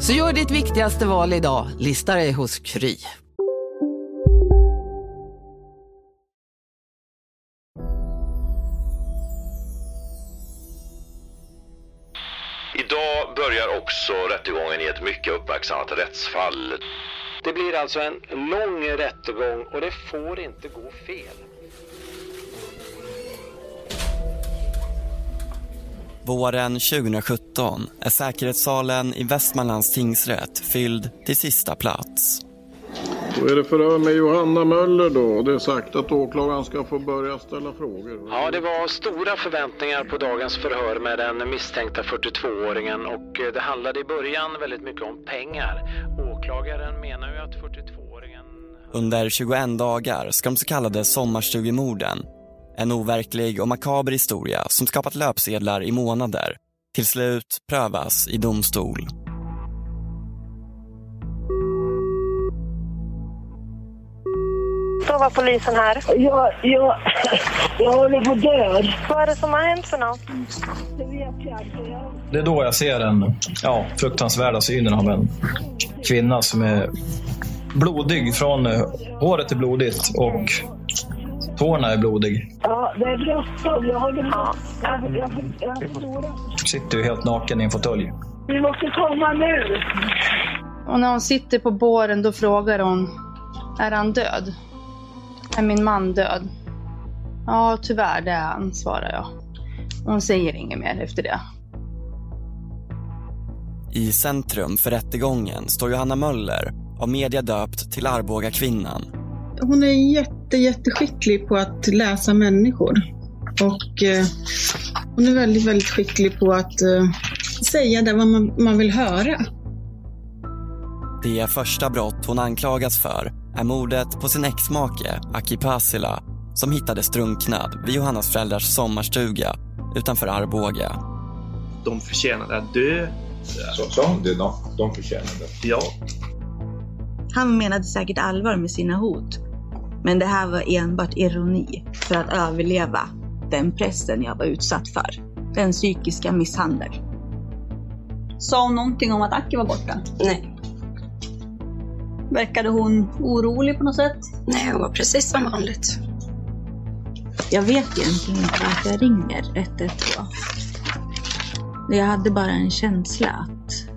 Så gör ditt viktigaste val idag, lista dig hos Kry. Idag börjar också rättegången i ett mycket uppmärksammat rättsfall. Det blir alltså en lång rättegång och det får inte gå fel. Våren 2017 är säkerhetssalen i Västmanlands tingsrätt fylld till sista plats. Då är det förhör med Johanna Möller då. Det är sagt att åklagaren ska få börja ställa frågor. Ja, det var stora förväntningar på dagens förhör med den misstänkta 42-åringen och det handlade i början väldigt mycket om pengar. Åklagaren menar ju att 42-åringen... Under 21 dagar ska de så kallade sommarstugemorden, en overklig och makaber historia som skapat löpsedlar i månader, till slut prövas i domstol. Då var polisen här. Jag, jag, jag håller på död. Vad är det som har hänt för något? Det vet jag inte. Det är då jag ser den ja, fruktansvärda synen av en kvinna som är blodig. Från eh, håret är blodigt och tårna är blodig. Ja, det är bråttom. Jag håller på. Jag, jag, jag, jag förlorar. Sitter ju helt naken i en fåtölj. Vi måste komma nu. Och när hon sitter på båren då frågar hon, är han död? Är min man död? Ja, tyvärr det är han, svarar jag. Hon säger inget mer efter det. I centrum för rättegången står Johanna Möller, av media döpt till Arboga kvinnan. Hon är jätte, jätteskicklig på att läsa människor. Och eh, hon är väldigt, väldigt skicklig på att eh, säga det vad man, man vill höra. Det första brott hon anklagas för är mordet på sin exmake Aki Pasila som hittades drunknad vid Johannas föräldrars sommarstuga utanför Arboga. De förtjänade att dö. Så sa hon det? De, de förtjänade? Ja. Han menade säkert allvar med sina hot. Men det här var enbart ironi för att överleva den pressen jag var utsatt för. Den psykiska misshandeln. Sa hon någonting om att Aki var borta? Nej. Verkade hon orolig på något sätt? Nej, hon var precis som vanligt. Jag vet egentligen inte varför jag ringer 112. Jag hade bara en känsla att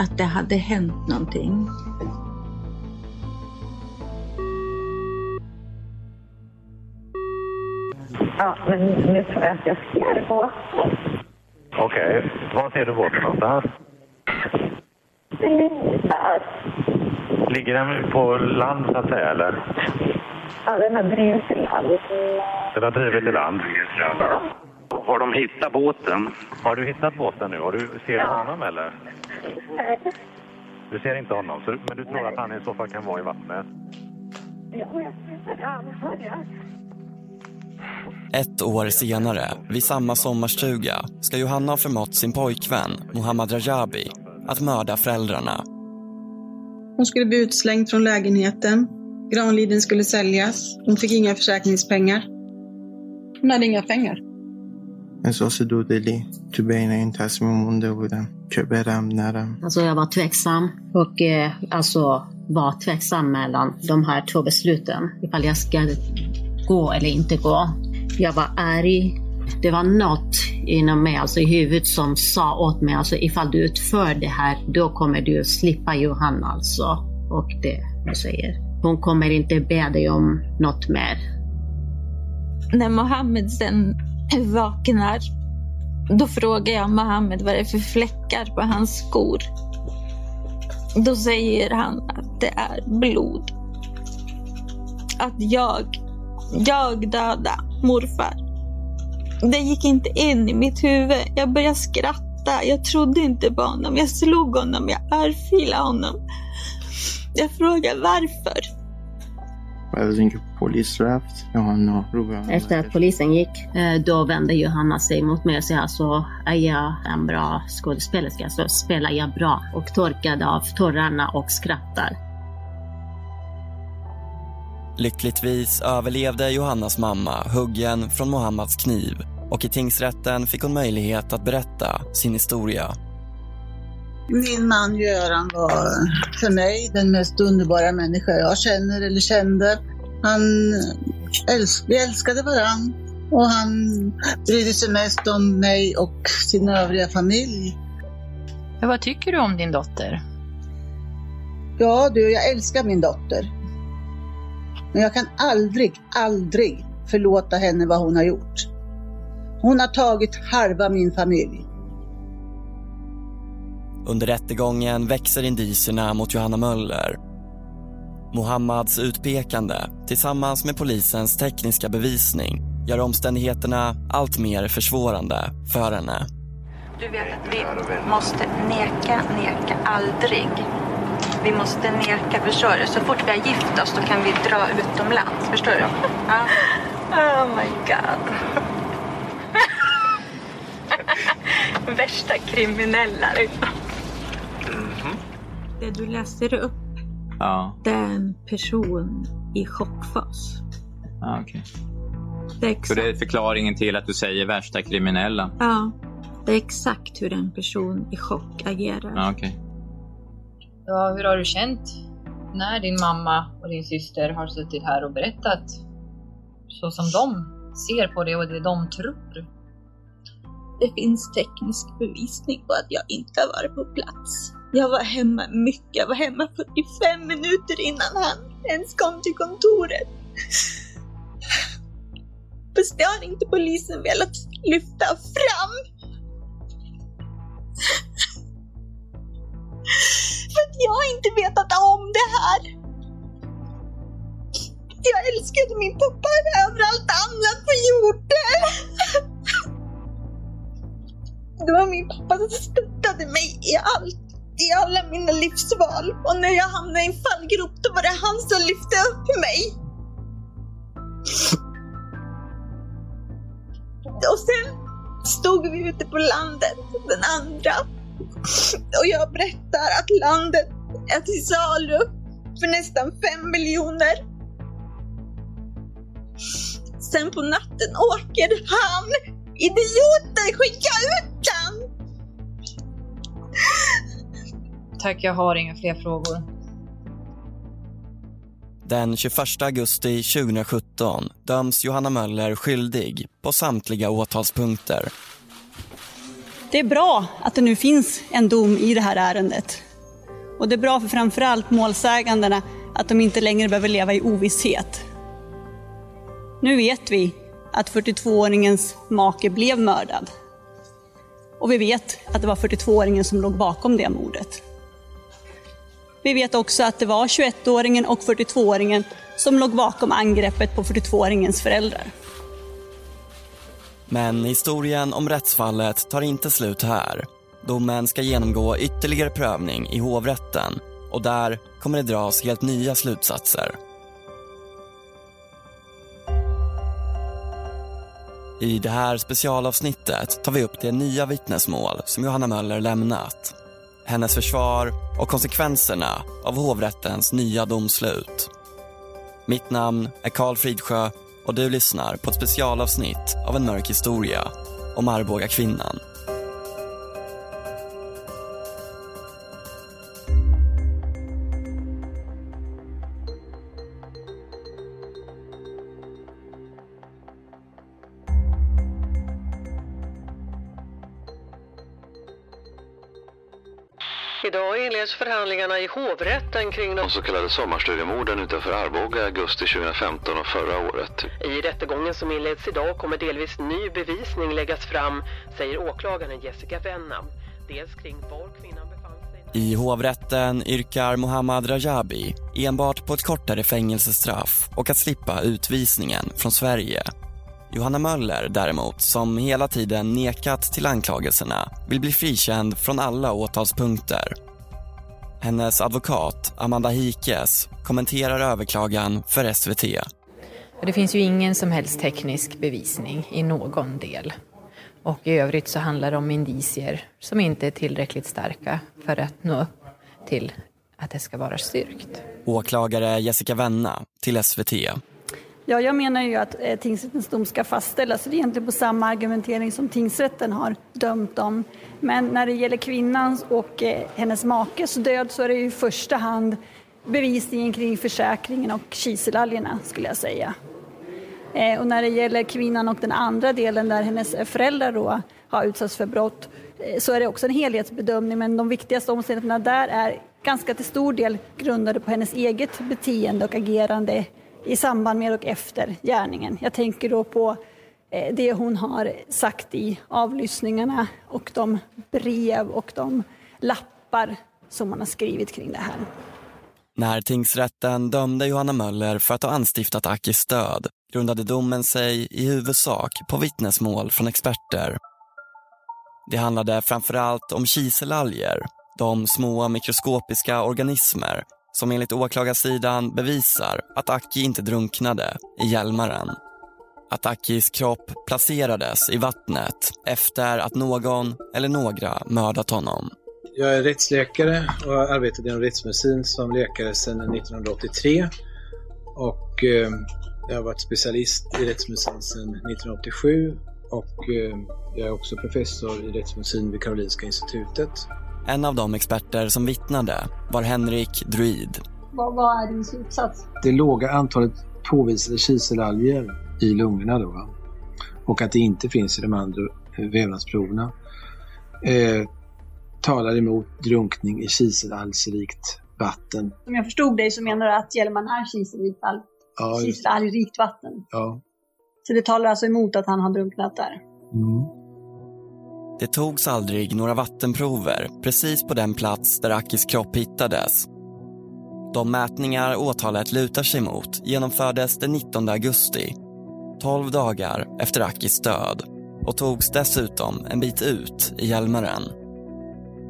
att det hade hänt någonting. Ja, men nu tror jag att jag ser på. Okej, okay. var ser du båten någonstans? Där. Ligger den på land så att säga eller? Ja, den har drivit till land. Den har drivit till land? Ja. Har de hittat båten? Har du hittat båten nu? Har du ser ja. honom eller? Nej. Du ser inte honom, så, men du tror att han i så fall kan vara i vattnet? Ja, jag ser han. Ett år senare, vid samma sommarstuga, ska Johanna ha förmått sin pojkvän, Mohammad Rajabi, att mörda föräldrarna. Hon skulle bli utslängd från lägenheten. Granliden skulle säljas. Hon fick inga försäkringspengar. Hon hade inga pengar. احساس دودلی تو بین این تصمیم مونده بودم که برم نرم Alltså jag var tveksam och eh, alltså var tveksam mellan de här två besluten. Ifall jag ska gå eller inte gå. jag var arg. Det var något inom mig, alltså i huvudet, som sa åt mig, alltså ifall du utför det här, då kommer du slippa Johanna alltså. Och det jag säger. Hon kommer inte be dig om något mer. När Mohammed sen vaknar, då frågar jag Mohammed vad det är för fläckar på hans skor. Då säger han att det är blod. Att jag, jag döda morfar. Det gick inte in i mitt huvud. Jag började skratta. Jag trodde inte på honom. Jag slog honom. Jag örfilade honom. Jag frågade varför. Efter att polisen gick, eh, då vände Johanna sig mot mig och sa alltså, är jag en bra skådespelerska så spelar jag bra och torkade av tårarna och skrattade. Lyckligtvis överlevde Johannas mamma huggen från Mohammads kniv och i tingsrätten fick hon möjlighet att berätta sin historia. Min man Göran var för mig den mest underbara människa jag känner eller kände. Han älsk vi älskade varann och han brydde sig mest om mig och sin övriga familj. Vad tycker du om din dotter? Ja du, jag älskar min dotter. Men jag kan aldrig, aldrig förlåta henne vad hon har gjort. Hon har tagit halva min familj. Under rättegången växer indicierna mot Johanna Möller. Mohammads utpekande tillsammans med polisens tekniska bevisning gör omständigheterna allt mer försvårande för henne. Du vet att vi måste neka, neka aldrig. Vi måste neka, förstår du? Så fort vi har gift oss då kan vi dra utomlands, förstår du? Ja. Oh my god. Värsta kriminella liksom. Det du läser upp, Ja, det är en person i chockfas. ah, okej. Det är Så det är förklaringen till att du säger värsta kriminella? ja, det är exakt hur en person i chock agerar. Ja, okej. Ja, hur har du känt när din mamma och din syster har suttit här och berättat så som de ser på det och det de tror? Det finns teknisk bevisning på att jag inte har varit på plats. Jag var hemma mycket. Jag var hemma 45 minuter innan han ens kom till kontoret. Fast det har inte polisen velat lyfta fram. Jag har inte vetat om det här. Jag älskade min pappa över allt annat på jorden. Det var min pappa som stöttade mig i allt, i alla mina livsval. Och när jag hamnade i en fallgrop, då var det han som lyfte upp mig. Och sen stod vi ute på landet, den andra. Och jag berättar att landet är till salu för nästan fem miljoner. Sen på natten åker han, idioten, skicka ut han! Tack, jag har inga fler frågor. Den 21 augusti 2017 döms Johanna Möller skyldig på samtliga åtalspunkter. Det är bra att det nu finns en dom i det här ärendet. Och det är bra för framförallt målsägandena att de inte längre behöver leva i ovisshet. Nu vet vi att 42-åringens make blev mördad. Och vi vet att det var 42-åringen som låg bakom det mordet. Vi vet också att det var 21-åringen och 42-åringen som låg bakom angreppet på 42-åringens föräldrar. Men historien om rättsfallet tar inte slut här. Domen ska genomgå ytterligare prövning i hovrätten och där kommer det dras helt nya slutsatser. I det här specialavsnittet tar vi upp det nya vittnesmål som Johanna Möller lämnat. Hennes försvar och konsekvenserna av hovrättens nya domslut. Mitt namn är Karl Fridsjö och du lyssnar på ett specialavsnitt av En mörk historia om Arboga kvinnan. Inleds förhandlingarna i hovrätten kring de De så kallade sommarstudiemorden utanför Arboga i augusti 2015 och förra året. I rättegången som inleds idag kommer delvis ny bevisning läggas fram, säger åklagaren Jessica Venna. Dels kring var kvinnan befann sig... I hovrätten yrkar Mohammad Rajabi enbart på ett kortare fängelsestraff och att slippa utvisningen från Sverige. Johanna Möller däremot, som hela tiden nekat till anklagelserna, vill bli frikänd från alla åtalspunkter. Hennes advokat, Amanda Hikes, kommenterar överklagan för SVT. Det finns ju ingen som helst teknisk bevisning i någon del. Och i övrigt så handlar det om indicier som inte är tillräckligt starka för att nå upp till att det ska vara styrkt. Åklagare Jessica Venna till SVT. Ja, jag menar ju att eh, tingsrättens dom ska fastställas. Det är egentligen på samma argumentering som tingsrätten har dömt om. Men när det gäller kvinnans och eh, hennes makes död så är det ju i första hand bevisningen kring försäkringen och kiselalgerna skulle jag säga. Eh, och när det gäller kvinnan och den andra delen där hennes eh, föräldrar då har utsatts för brott eh, så är det också en helhetsbedömning men de viktigaste omständigheterna där är ganska till stor del grundade på hennes eget beteende och agerande i samband med och efter gärningen. Jag tänker då på eh, det hon har sagt i avlyssningarna och de brev och de lappar som hon har skrivit kring det här. När tingsrätten dömde Johanna Möller för att ha anstiftat Akis död grundade domen sig i huvudsak på vittnesmål från experter. Det handlade framförallt om kiselalger, de små mikroskopiska organismer som enligt åklagarsidan bevisar att Aki inte drunknade i Hjälmaren. Att Akis kropp placerades i vattnet efter att någon eller några mördat honom. Jag är rättsläkare och har arbetat inom rättsmedicin som läkare sedan 1983. Och eh, jag har varit specialist i rättsmedicin sedan 1987 och eh, jag är också professor i rättsmedicin vid Karolinska institutet. En av de experter som vittnade var Henrik Druid. Vad, vad är din slutsats? Det låga antalet påvisade kiselalger i lungorna då, va? och att det inte finns i de andra vävnadsproverna eh, talar emot drunkning i kiselalgsrikt vatten. Om jag förstod dig så menar du att Hjälman är kiselrikt Ja, kiselalgrikt vatten. Ja. Så det talar alltså emot att han har drunknat där. Det togs aldrig några vattenprover precis på den plats där Akis kropp hittades. De mätningar åtalet lutar sig mot genomfördes den 19 augusti, 12 dagar efter Akis död och togs dessutom en bit ut i Hjälmaren.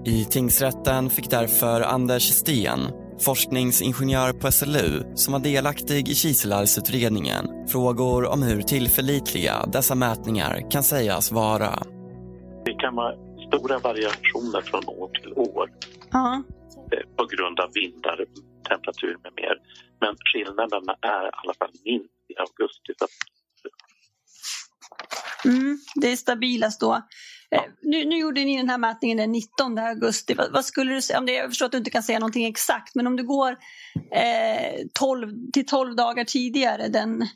I tingsrätten fick därför Anders Sten, forskningsingenjör på SLU som var delaktig i Kiselarvsutredningen, frågor om hur tillförlitliga dessa mätningar kan sägas vara. Kan vara stora variationer från år till år Ja. eh, på grund av vindar, temperatur med mer. Men skillnaderna är i alla fall minst i augusti. Mm, det är stabilast då. Eh, nu, nu gjorde ni den här mätningen den 19 augusti. Vad, vad skulle du säga? Om det, jag förstår att du inte kan säga någonting exakt, men om du går eh, 12, till 12 dagar tidigare, den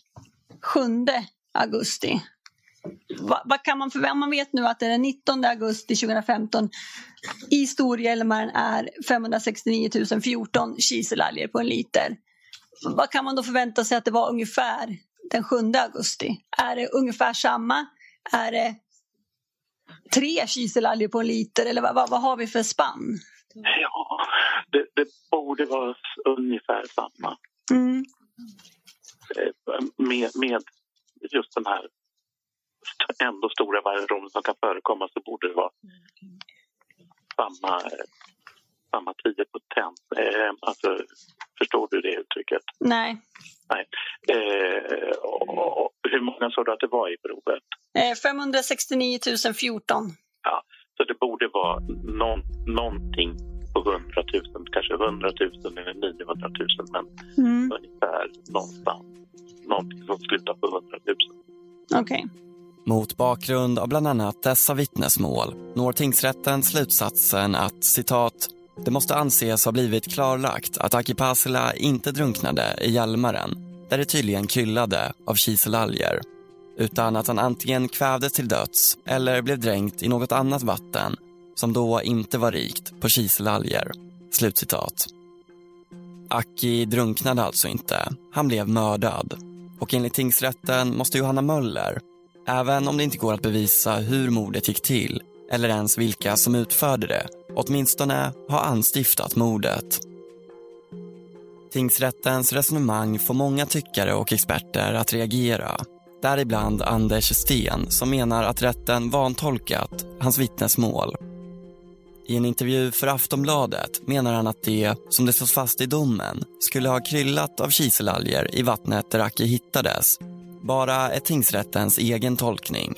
7 augusti. Va, vad kan man förvänta Man vet nu att det är den 19 augusti 2015 i Storhjälmaren är 569 014 kiselalger på en liter. Vad kan man då förvänta sig att det var ungefär den 7 augusti? Är det ungefär samma? Är det tre kiselalger på en liter eller vad, vad, vad har vi för spann? ja, det, det borde vara ungefär samma. Mm. Eh, Med, med just den här ändå stora variationen som kan förekomma så borde det vara samma, samma 10 potent. Eh, alltså, förstår du det uttrycket? Nej. Nej. Eh, och, och, hur många sa du att det var i provet? Eh, 569 014. Ja, så det borde vara någon, någonting på 100 000, kanske 100 000 eller 900 000, men Mm. ungefär någonstans. Någonting som slutar på 100 000. Okej. Mot bakgrund av bland annat dessa vittnesmål når tingsrätten slutsatsen att citat det måste anses ha blivit klarlagt att Aki Pasila inte drunknade i Hjälmaren där det tydligen kryllade av kiselalger utan att han antingen kvävdes till döds eller blev dränkt i något annat vatten som då inte var rikt på kiselalger. Slutcitat. Aki drunknade alltså inte. Han blev mördad. Och enligt tingsrätten måste Johanna Möller, även om det inte går att bevisa hur mordet gick till eller ens vilka som utförde det, åtminstone har anstiftat mordet. Tingsrättens resonemang får många tyckare och experter att reagera. Däribland Anders Sten som menar att rätten vantolkat hans vittnesmål. I en intervju för Aftonbladet menar han att det, som det slås fast i domen, skulle ha kryllat av kiselalger i vattnet där Aki hittades. Bara är tingsrättens egen tolkning.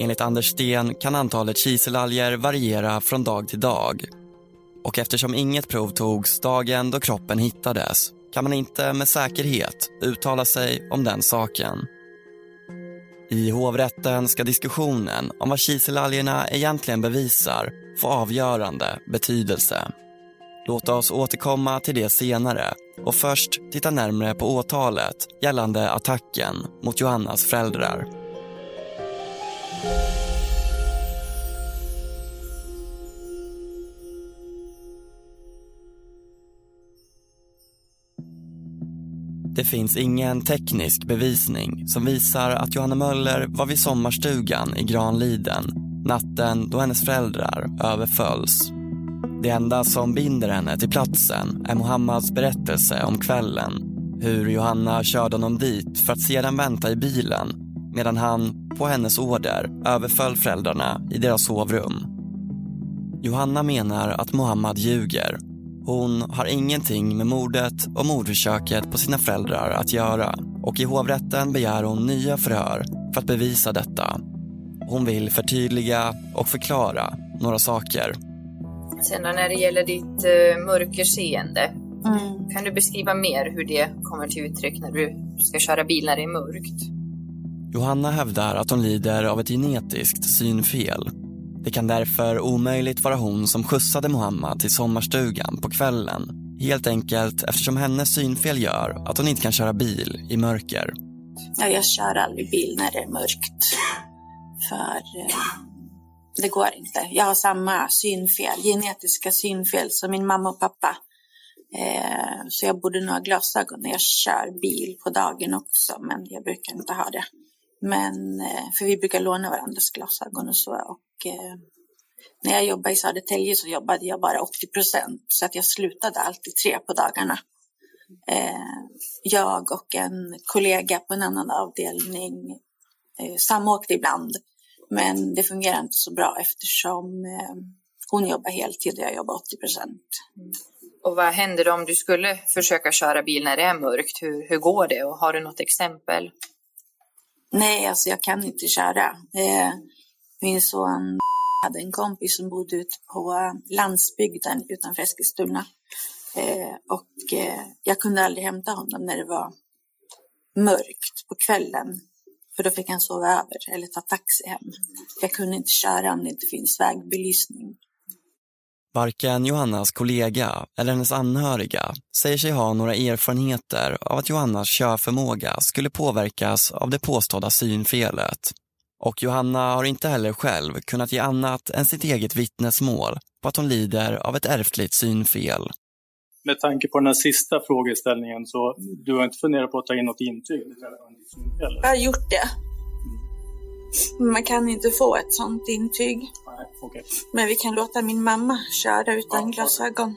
Enligt Anders Sten kan antalet kiselalger variera från dag till dag. Och eftersom inget prov togs dagen då kroppen hittades kan man inte med säkerhet uttala sig om den saken. I hovrätten ska diskussionen om vad kiselalgerna egentligen bevisar få avgörande betydelse. Låt oss återkomma till det senare och först titta närmare på åtalet gällande attacken mot Johannas föräldrar. Det finns ingen teknisk bevisning som visar att Johanna Möller var vid sommarstugan i Granliden natten då hennes föräldrar överfölls. Det enda som binder henne till platsen är Mohammads berättelse om kvällen. Hur Johanna körde honom dit för att sedan vänta i bilen medan han, på hennes order, överföll föräldrarna i deras sovrum. Johanna menar att Mohammad ljuger hon har ingenting med mordet och mordförsöket på sina föräldrar att göra och i hovrätten begär hon nya förhör för att bevisa detta. Hon vill förtydliga och förklara några saker. Sen när det gäller ditt uh, mörkerseende, mm. kan du beskriva mer hur det kommer till uttryck när du ska köra bil när det är mörkt? Johanna hävdar att hon lider av ett genetiskt synfel det kan därför omöjligt vara hon som skjutsade Mohammed till sommarstugan på kvällen. Helt enkelt eftersom hennes synfel gör att hon inte kan köra bil i mörker. Ja, jag kör aldrig bil när det är mörkt. För eh, det går inte. Jag har samma synfel, genetiska synfel som min mamma och pappa. Eh, så jag borde nog ha glasögon när jag kör bil på dagen också, men jag brukar inte ha det. Men, eh, för vi brukar låna varandras glasögon och så. Och, eh, när jag jobbade i Södertälje så jobbade jag bara 80 procent. Så att jag slutade alltid tre på dagarna. Eh, jag och en kollega på en annan avdelning eh, samåkte ibland. Men det fungerar inte så bra eftersom hon jobbar heltid och jag jobbar 80 procent. Och vad händer om du skulle försöka köra bil när det är mörkt? Hur, hur går det och har du något exempel? Nej, alltså jag kan inte köra. Eh, min son hade en kompis som bodde ute på landsbygden utanför Eskilstuna. Eh, och eh, jag kunde aldrig hämta honom när det var mörkt på kvällen. För då fick han sova över eller ta taxi hem. Jag kunde inte köra om det inte finns vägbelysning. Varken Johannas kollega eller hennes anhöriga säger sig ha några erfarenheter av att Johannas körförmåga skulle påverkas av det påstådda synfelet. Och Johanna har inte heller själv kunnat ge annat än sitt eget vittnesmål på att hon lider av ett ärftligt synfel. Med tanke på den här sista frågeställningen så du har inte funderat på att ta in något intyg? Jag har gjort det. Man kan inte få ett sånt intyg. Nej, okay. Men vi kan låta min mamma köra utan ja, glasögon.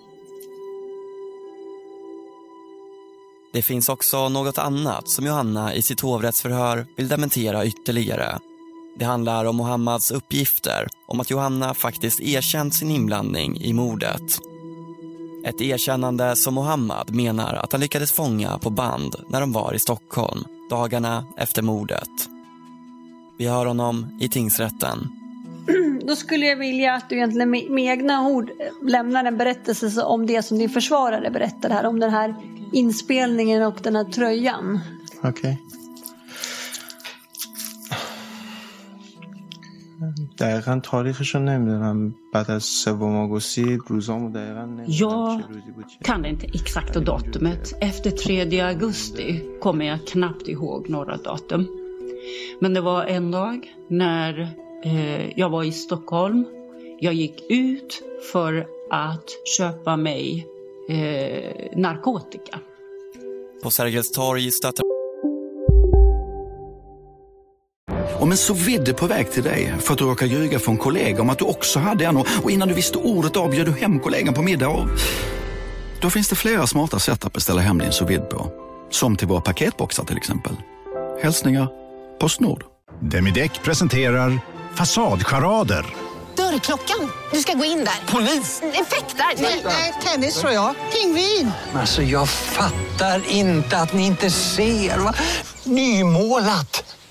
Det finns också något annat som Johanna i sitt hovrättsförhör vill dementera ytterligare. Det handlar om Mohammads uppgifter om att Johanna faktiskt erkänt sin inblandning i mordet. Ett erkännande som Mohammad menar att han lyckades fånga på band när de var i Stockholm dagarna efter mordet. Vi hör honom i tingsrätten. Då skulle jag vilja att du egentligen med, egna ord lämnar en berättelse om det som din försvarare berättade här. Om den här inspelningen och den här tröjan. Okej. Okay. دقیقا تاریخش رو نمیدونم بعد از سوم آگوستی روزامو دقیقا Jag kan inte exakta datumet. Efter 3 augusti kommer jag knappt ihåg några datum. Men det var en dag när eh, jag var i Stockholm jag gick ut för att köpa mig eh, narkotika. På Sergels torg stöter Om en så vidde på väg till dig för att du råkar ljuga från kollega om att du också hade en och innan du visste ordet av du hem kollegan på middag och... Då finns det flera smarta sätt att beställa hem din sous på. Som till våra paketboxar till exempel. Hälsningar Postnord. Demideck presenterar Fasadcharader. Dörrklockan. Du ska gå in där. Polis? Effektar? Nej, tennis tror jag. Pingvin. Alltså jag fattar inte att ni inte ser. Va? Nymålat.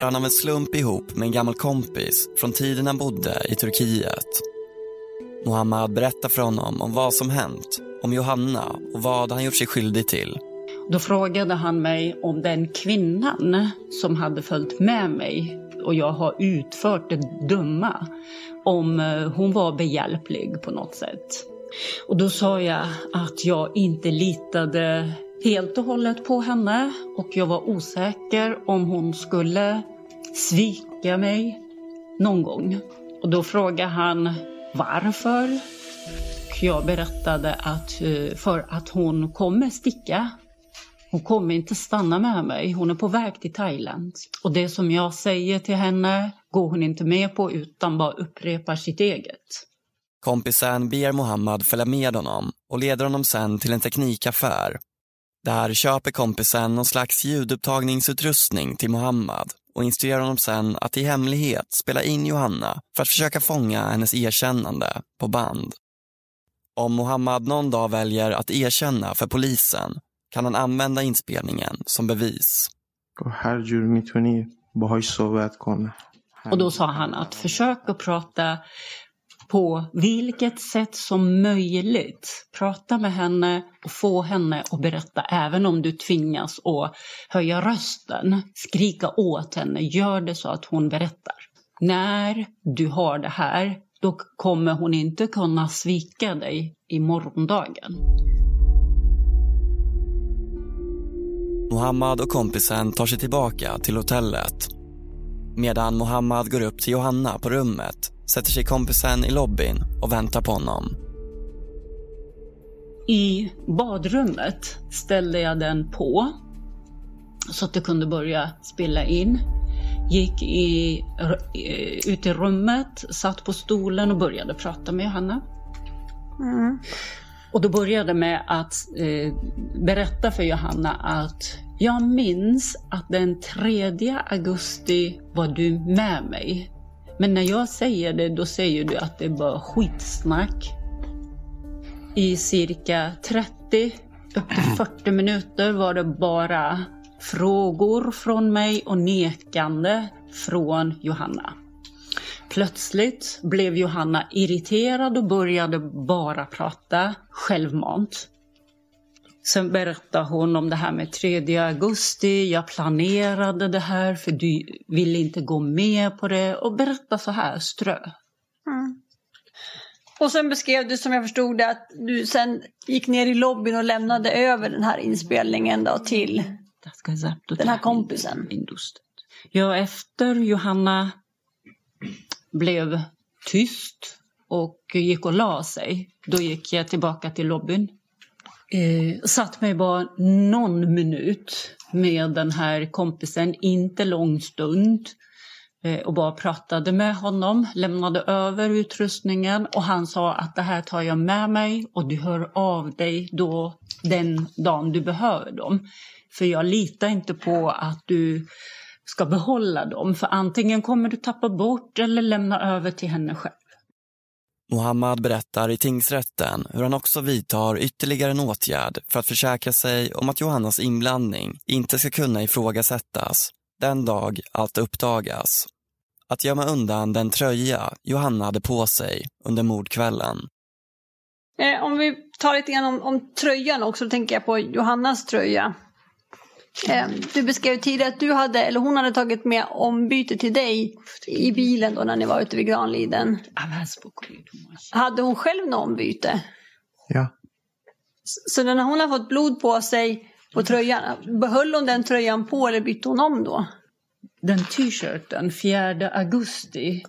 Han av en slump ihop med en gammal kompis från tiden han bodde i Turkiet. Mohammad berättar för honom om vad som hänt, om Johanna och vad han gjort sig skyldig till. Då frågade han mig om den kvinnan som hade följt med mig och jag har utfört det dumma, om eh, hon var behjälplig på något sätt. Och då sa jag att jag inte litade helt och hållet på henne och jag var osäker om hon skulle svika mig någon gång. Och då frågade han varför. Jag berättade att eh, för att hon kommer sticka. Hon kommer inte stanna med mig. Hon är på väg till Thailand. Och det som jag säger till henne går hon inte med på utan bara upprepar sitt eget. Kompisen ber Mohammad följa med honom och leder honom sen till en teknikaffär. Där köper kompisen någon slags ljudupptagningsutrustning till Mohammad och instruerar honom sen att i hemlighet spela in Johanna för att försöka fånga hennes erkännande på band. Om Mohammad någon dag väljer att erkänna för polisen kan han använda inspelningen som bevis. Och då sa han att försök att prata på vilket sätt som möjligt. Prata med henne och få henne att berätta även om du tvingas att höja rösten. Skrika åt henne, gör det så att hon berättar. När du har det här, då kommer hon inte kunna svika dig i morgondagen. Mohammad och kompisen tar sig tillbaka till hotellet. Medan Mohammad går upp till Johanna på rummet sätter sig kompisen i lobbyn och väntar på honom. I badrummet ställde jag den på så att det kunde börja spela in. Gick i, ut i rummet, satt på stolen och började prata med Johanna. Mm. Och då började med att eh, berätta för Johanna att jag minns att den 3 augusti var du med mig. Men när jag säger det, då säger du att det är bara skitsnack. I cirka 30 upp till 40 minuter var det bara frågor från mig och nekande från Johanna. Plötsligt blev Johanna irriterad och började bara prata självmant. Sen berättade hon om det här med 3 augusti. Jag planerade det här för du ville inte gå med på det. Och berätta så här, strö. Mm. Och sen beskrev du som jag förstod det att du sen gick ner i lobbyn och lämnade över den här inspelningen då till den här kompisen. Ja, efter Johanna blev tyst och gick och la sig, då gick jag tillbaka till lobbyn Eh, satt mig bara någon minut med den här kompisen, inte lång stund. Eh, och bara pratade med honom, lämnade över utrustningen och han sa att det här tar jag med mig och du hör av dig då den dagen du behöver dem. För jag litar inte på att du ska behålla dem för antingen kommer du tappa bort eller lämna över till henne själv. Mohammad berättar i tingsrätten hur han också vidtar ytterligare en åtgärd för att försäkra sig om att Johannas inblandning inte ska kunna ifrågasättas den dag allt uppdagas. Att gömma undan den tröja Johanna hade på sig under mordkvällen. Eh, om vi tar lite grann om, om tröjan också, då tänker jag på Johannas tröja. Eh, du beskrev tidigare att du hade, eller hon hade tagit med ombyte till dig i bilen då när ni var ute vid Granliden. Hade hon själv något ombyte? Ja. Så när hon har fått blod på sig på tröjan, behöll hon den tröjan på eller bytte hon om då? Den t-shirten, 4 augusti,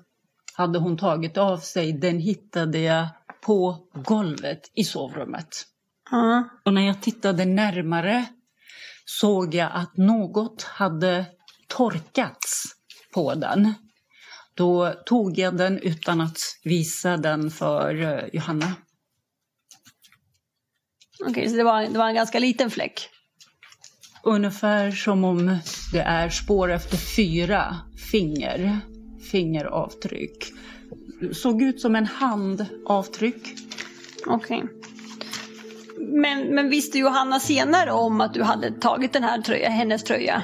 hade hon tagit av sig. Den hittade jag på golvet i sovrummet. Mm. Och när jag tittade närmare såg jag att något hade torkats på den. Då tog jag den utan att visa den för eh, Johanna. Okej, så det var, det var en ganska liten fläck? Ungefär som om det är spår efter fyra finger, fingeravtryck. Såg ut som en handavtryck. Okej. Men, men visste Johanna senare om att du hade tagit den här tröja, hennes tröja?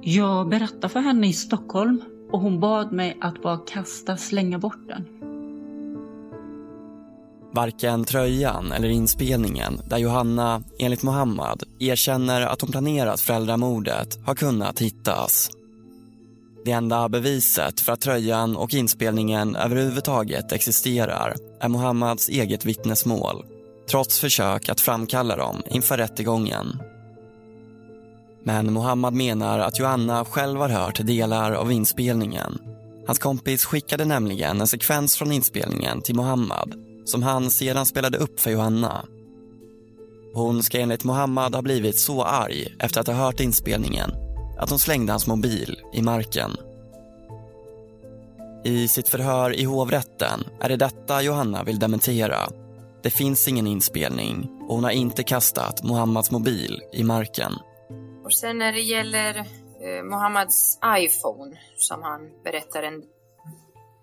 Jag berättade för henne i Stockholm och hon bad mig att bara kasta, slänga bort den. Varken tröjan eller inspelningen där Johanna, enligt Mohammad, erkänner att hon planerat föräldramordet har kunnat hittas. Det enda beviset för att tröjan och inspelningen överhuvudtaget existerar är Mohammads eget vittnesmål trots försök att framkalla dem inför rättegången. Men Mohammad menar att Johanna själv har hört delar av inspelningen. Hans kompis skickade nämligen en sekvens från inspelningen till Mohammad som han sedan spelade upp för Johanna. Hon ska enligt Mohammad ha blivit så arg efter att ha hört inspelningen att hon slängde hans mobil i marken. I sitt förhör i hovrätten är det detta Johanna vill dementera. Det finns ingen inspelning och hon har inte kastat Mohammads mobil i marken. Och sen när det gäller eh, Mohammads iPhone som han berättar en,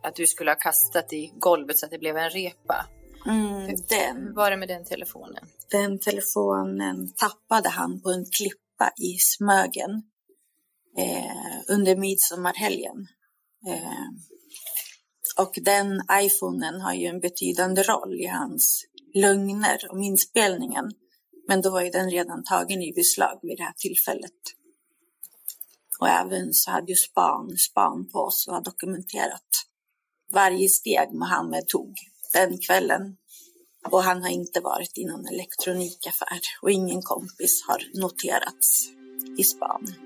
att du skulle ha kastat i golvet så att det blev en repa. Mm, den. Hur var det med den telefonen? Den telefonen tappade han på en klippa i Smögen eh, under midsommarhelgen. Eh, och den iPhonen har ju en betydande roll i hans lögner om inspelningen. Men då var ju den redan tagen i beslag vid det här tillfället. Och även så hade ju span, span på oss och har dokumenterat varje steg Mohammed tog den kvällen. Och han har inte varit i någon elektronikaffär och ingen kompis har noterats i span.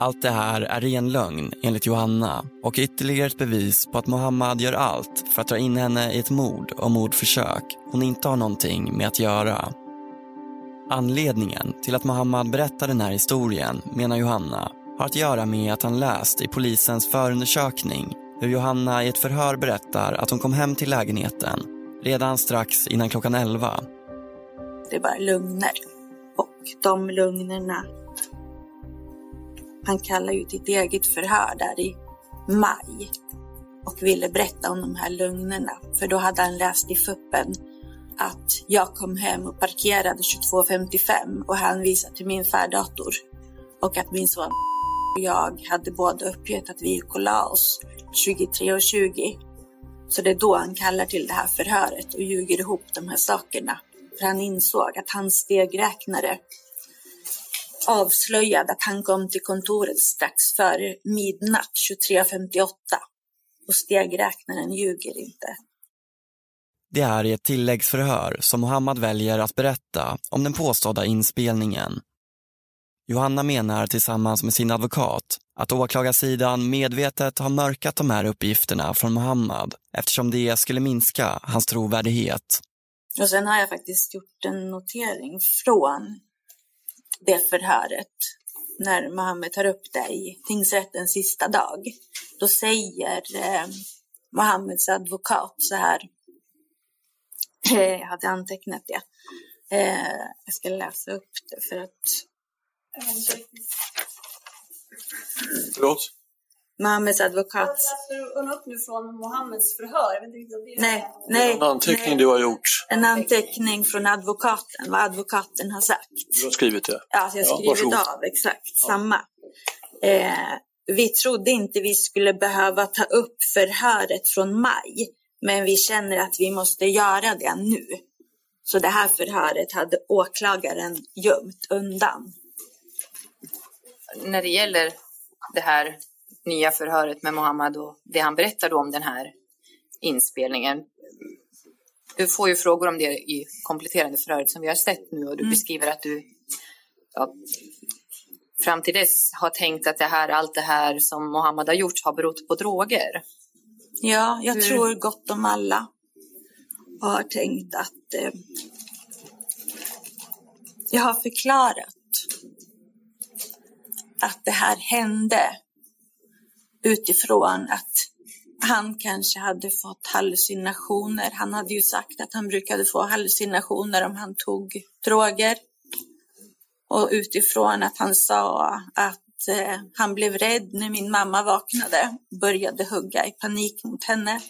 Allt det här är ren lögn enligt Johanna och ytterligare ett bevis på att Mohammad gör allt för att dra in henne i ett mord och mordförsök hon inte har någonting med att göra. Anledningen till att Mohammad berättar den här historien, menar Johanna, har att göra med att han läst i polisens förundersökning hur Johanna i ett förhör berättar att hon kom hem till lägenheten redan strax innan klockan 11. Det är bara lögner. Och de lögnerna han kallar ju till ett eget förhör där i maj och ville berätta om de här lögnerna. För då hade han läst i fuppen att jag kom hem och parkerade 22.55 och hänvisade till min färddator. Och att min son och jag hade båda uppgett att vi gick och la oss 23.20. Så det är då han kallar till det här förhöret och ljuger ihop de här sakerna. För han insåg att hans stegräknare avslöjade att han kom till kontoret strax före midnatt 23.58. Och stegräknaren ljuger inte. Det är i ett tilläggsförhör som Mohammad väljer att berätta om den påstådda inspelningen. Johanna menar tillsammans med sin advokat att åklagarsidan medvetet har mörkat de här uppgifterna från Mohammad eftersom det skulle minska hans trovärdighet. Och sen har jag faktiskt gjort en notering från det förhöret när Mohammed tar upp det i tingsrättens sista dag. Då säger eh, Mohammeds advokat så här. jag hade antecknat det. Eh, jag ska läsa upp det för att... Förlåt? Mohammeds advokat... Du upp nu från Mohammeds förhör? Jag vet inte om det är... Nej, nej. En anteckning nej. du har gjort. En anteckning från advokaten, vad advokaten har sagt. Du har skrivit det? Ja, jag Ja, skrivit varsågod. av exakt samma. Eh, vi trodde inte vi skulle behöva ta upp förhöret från maj, men vi känner att vi måste göra det nu. Så det här förhöret hade åklagaren gömt undan. När det gäller det här nya förhöret med Mohammed och det han berättade om den här inspelningen. Du får ju frågor om det i kompletterande förhöret som vi har sett nu och du Mm. beskriver att du ja, fram till dess har tänkt att det här, allt det här som Mohammed har gjort har berott på droger. Ja, jag Hur- tror gott om alla. Och har tänkt att eh, jag har förklarat att det här hände utifrån att han kanske hade fått hallucinationer. Han hade ju sagt att han brukade få hallucinationer om han tog droger. Och utifrån att han sa att eh, han blev rädd när min mamma vaknade och började hugga i panik mot henne.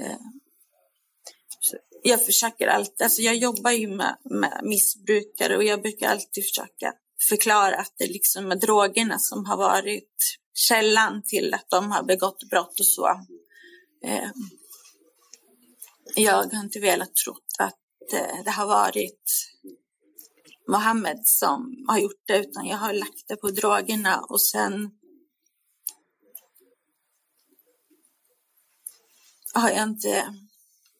Eh, jag försöker alltid, alltså jag jobbar ju med, med missbrukare och jag brukar alltid försöka förklarat det liksom med drogerna som har varit källan till att de har begått brott och så. Eh, jag har inte velat tro att eh, det har varit Mohammed som har gjort det utan jag har lagt det på drogerna och sen har jag inte,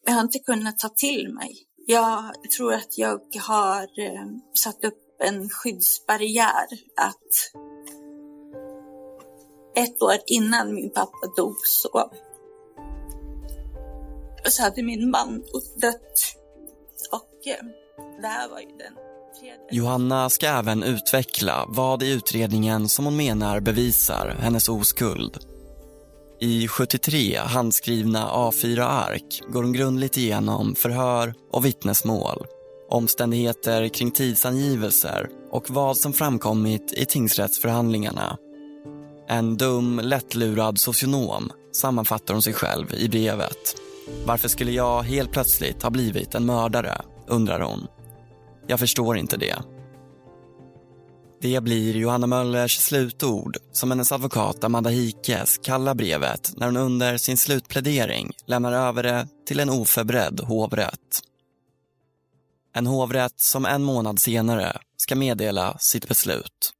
jag har inte kunnat ta till mig. Jag tror att jag har eh, satt upp en skyddsbarriär att ett år innan min pappa dog så, så hade min man dött. Och eh, det här var ju den tredje. Johanna ska även utveckla vad i utredningen som hon menar bevisar hennes oskuld. I 73 handskrivna A4-ark går hon grundligt igenom förhör och vittnesmål, omständigheter kring tidsangivelser och vad som framkommit i tingsrättsförhandlingarna. En dum, lättlurad socionom sammanfattar hon sig själv i brevet. Varför skulle jag helt plötsligt ha blivit en mördare, undrar hon. Jag förstår inte det. Det blir Johanna Möllers slutord som hennes advokat Amanda Hikes kallar brevet när hon under sin slutplädering lämnar över det till en oförberedd hovrätt. En hovrätt som en månad senare ska meddela sitt beslut.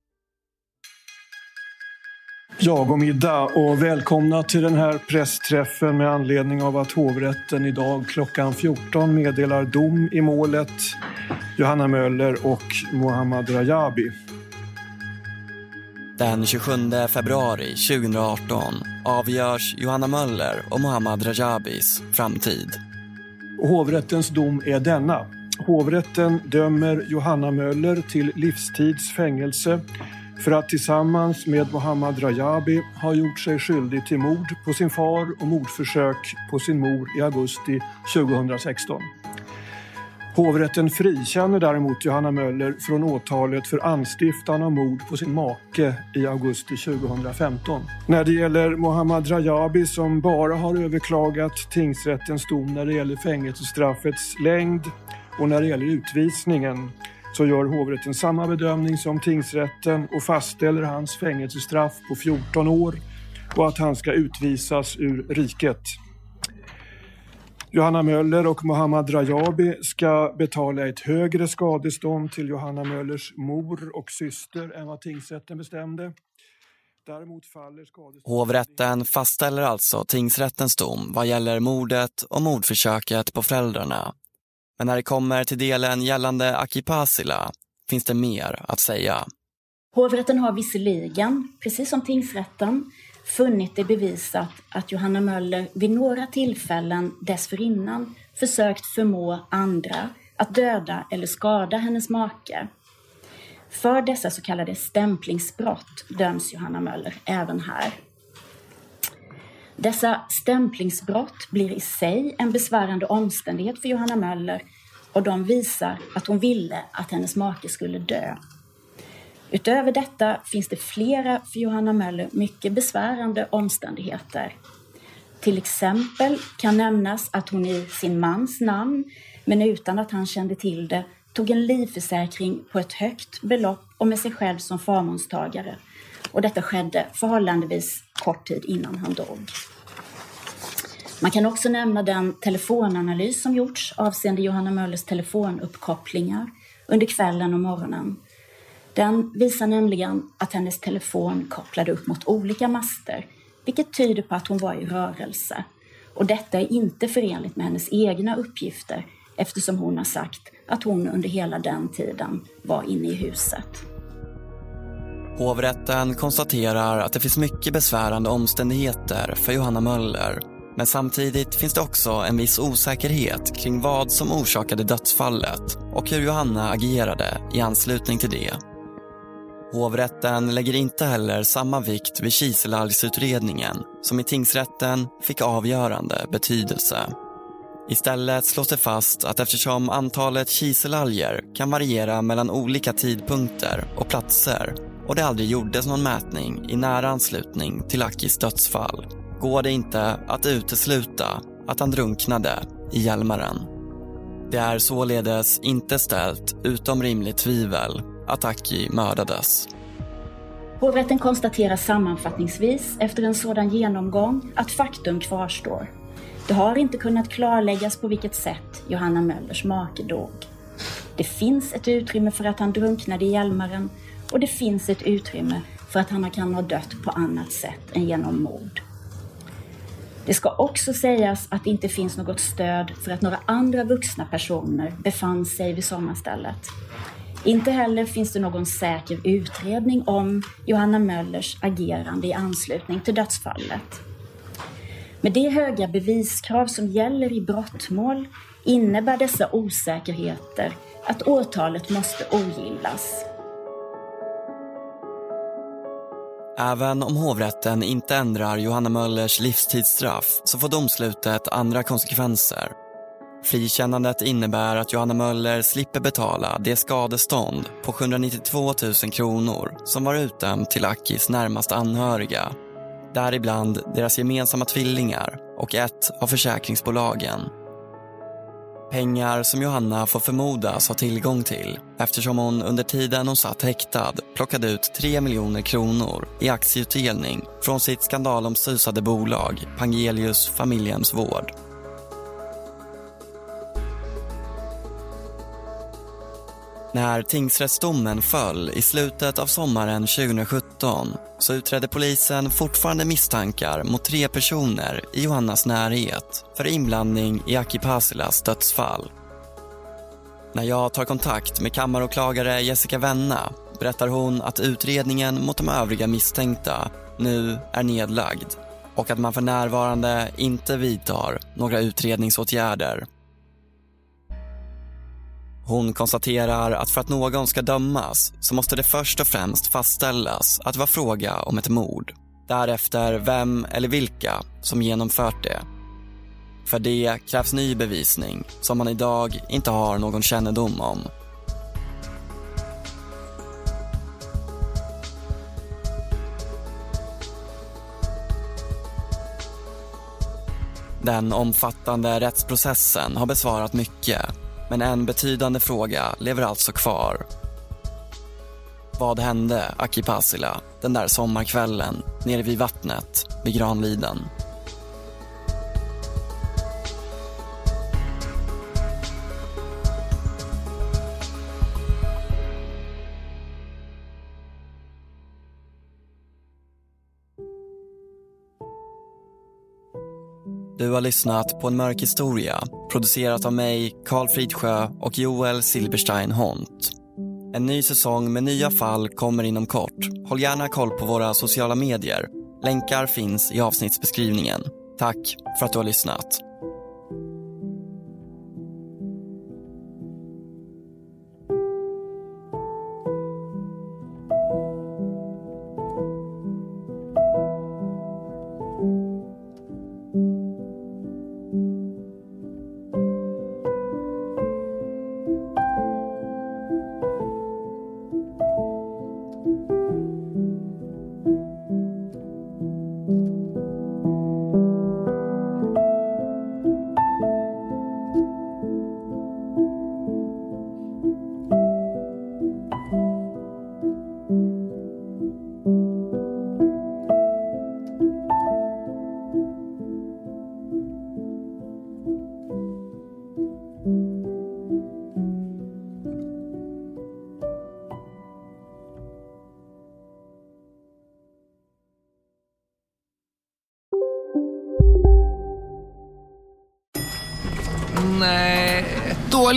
Ja, god middag och välkomna till den här pressträffen med anledning av att hovrätten idag klockan 14 meddelar dom i målet Johanna Möller och Mohammad Rajabi. Den 27 februari 2018 avgörs Johanna Möller och Mohammad Rajabis framtid. Och hovrättens dom är denna. Hovrätten dömer Johanna Möller till livstids fängelse för att tillsammans med Mohammad Rajabi ha gjort sig skyldig till mord på sin far och mordförsök på sin mor i augusti 2016. Hovrätten frikänner däremot Johanna Möller från åtalet för anstiftan av mord på sin make i augusti 2015. När det gäller Mohammad Rajabi som bara har överklagat tingsrättens dom när det gäller fängelsestraffets längd och när det gäller utvisningen så gör hovrätten samma bedömning som tingsrätten och fastställer hans fängelsestraff på 14 år och att han ska utvisas ur riket. Johanna Möller och Mohammad Rajabi ska betala ett högre skadestånd till Johanna Möllers mor och syster än vad tingsrätten bestämde. Däremot faller. Hovrätten fastställer alltså tingsrättens dom vad gäller mordet och mordförsöket på föräldrarna. Men när det kommer till delen gällande Akipasila finns det mer att säga. Hovrätten har visserligen, precis som tingsrätten, funnit det bevisat att Johanna Möller vid några tillfällen dessförinnan försökt förmå andra att döda eller skada hennes make. För dessa så kallade stämplingsbrott döms Johanna Möller även här. Dessa stämplingsbrott blir i sig en besvärande omständighet för Johanna Möller och de visar att hon ville att hennes make skulle dö. Utöver detta finns det flera för Johanna Möller mycket besvärande omständigheter. Till exempel kan nämnas att hon i sin mans namn, men utan att han kände till det, tog en livförsäkring på ett högt belopp och med sig själv som förmånstagare. Och detta skedde förhållandevis kort tid innan han dog. Man kan också nämna den telefonanalys som gjorts avseende Johanna Möllers telefonuppkopplingar under kvällen och morgonen. Den visar nämligen att hennes telefon kopplade upp mot olika master, vilket tyder på att hon var i rörelse. Och detta är inte förenligt med hennes egna uppgifter eftersom hon har sagt att hon under hela den tiden var inne i huset. Hovrätten konstaterar att det finns mycket besvärande omständigheter för Johanna Möller. Men samtidigt finns det också en viss osäkerhet kring vad som orsakade dödsfallet och hur Johanna agerade i anslutning till det. Hovrätten lägger inte heller samma vikt vid Kiselalgsutredningen som i tingsrätten fick avgörande betydelse. Istället slås det fast att eftersom antalet kiselalger kan variera mellan olika tidpunkter och platser och det aldrig gjordes någon mätning i nära anslutning till Akis dödsfall går det inte att utesluta att han drunknade i Hjälmaren. Det är således inte ställt utom rimligt tvivel att Aki mördades. Hovrätten konstaterar sammanfattningsvis efter en sådan genomgång att faktum kvarstår. Det har inte kunnat klarläggas på vilket sätt Johanna Möllers make dog. Det finns ett utrymme för att han drunknade i Hjälmaren och det finns ett utrymme för att han kan ha dött på annat sätt än genom mord. Det ska också sägas att det inte finns något stöd för att några andra vuxna personer befann sig vid sommarstället. Inte heller finns det någon säker utredning om Johanna Möllers agerande i anslutning till dödsfallet. Med de höga beviskrav som gäller i brottmål innebär dessa osäkerheter att åtalet måste ogillas. Även om hovrätten inte ändrar Johanna Möllers livstidsstraff så får domslutet andra konsekvenser. Frikännandet innebär att Johanna Möller slipper betala det skadestånd på 792 000 kronor som var utdömt till Akis närmast anhöriga. Däribland deras gemensamma tvillingar och ett av försäkringsbolagen. Pengar som Johanna får förmodas ha tillgång till eftersom hon under tiden hon satt häktad plockade ut 3 miljoner kronor i aktieutdelning från sitt skandalomsusade bolag Pangelius Familjehemsvård. När tingsrättsdomen föll i slutet av sommaren 2017 så utredde polisen fortfarande misstankar mot tre personer i Johannas närhet för inblandning i Aki Pasilas dödsfall. När jag tar kontakt med kammaråklagare Jessica Venna berättar hon att utredningen mot de övriga misstänkta nu är nedlagd och att man för närvarande inte vidtar några utredningsåtgärder. Hon konstaterar att för att någon ska dömas så måste det först och främst fastställas att det var fråga om ett mord. Därefter vem eller vilka som genomfört det. För det krävs ny bevisning som man idag inte har någon kännedom om. Den omfattande rättsprocessen har besvarat mycket men en betydande fråga lever alltså kvar. Vad hände Aki Pasila den där sommarkvällen nere vid vattnet vid Granliden? Du har lyssnat på En mörk historia producerat av mig, Karl Fridsjö och Joel Silberstein Hont. En ny säsong med nya fall kommer inom kort. Håll gärna koll på våra sociala medier. Länkar finns i avsnittsbeskrivningen. Tack för att du har lyssnat.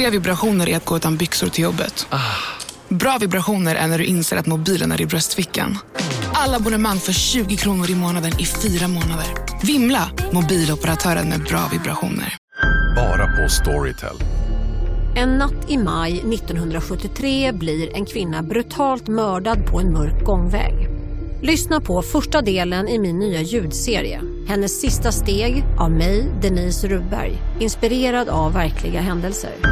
Dåliga vibrationer är att gå utan byxor till jobbet. Bra vibrationer är när du inser att mobilen är i bröstfickan. Alla abonnemang för 20 kronor i månaden i fyra månader. Vimla! Mobiloperatören med bra vibrationer. Bara på Storytel. En natt i maj 1973 blir en kvinna brutalt mördad på en mörk gångväg. Lyssna på första delen i min nya ljudserie. Hennes sista steg av mig, Denise Rubberg. Inspirerad av verkliga händelser.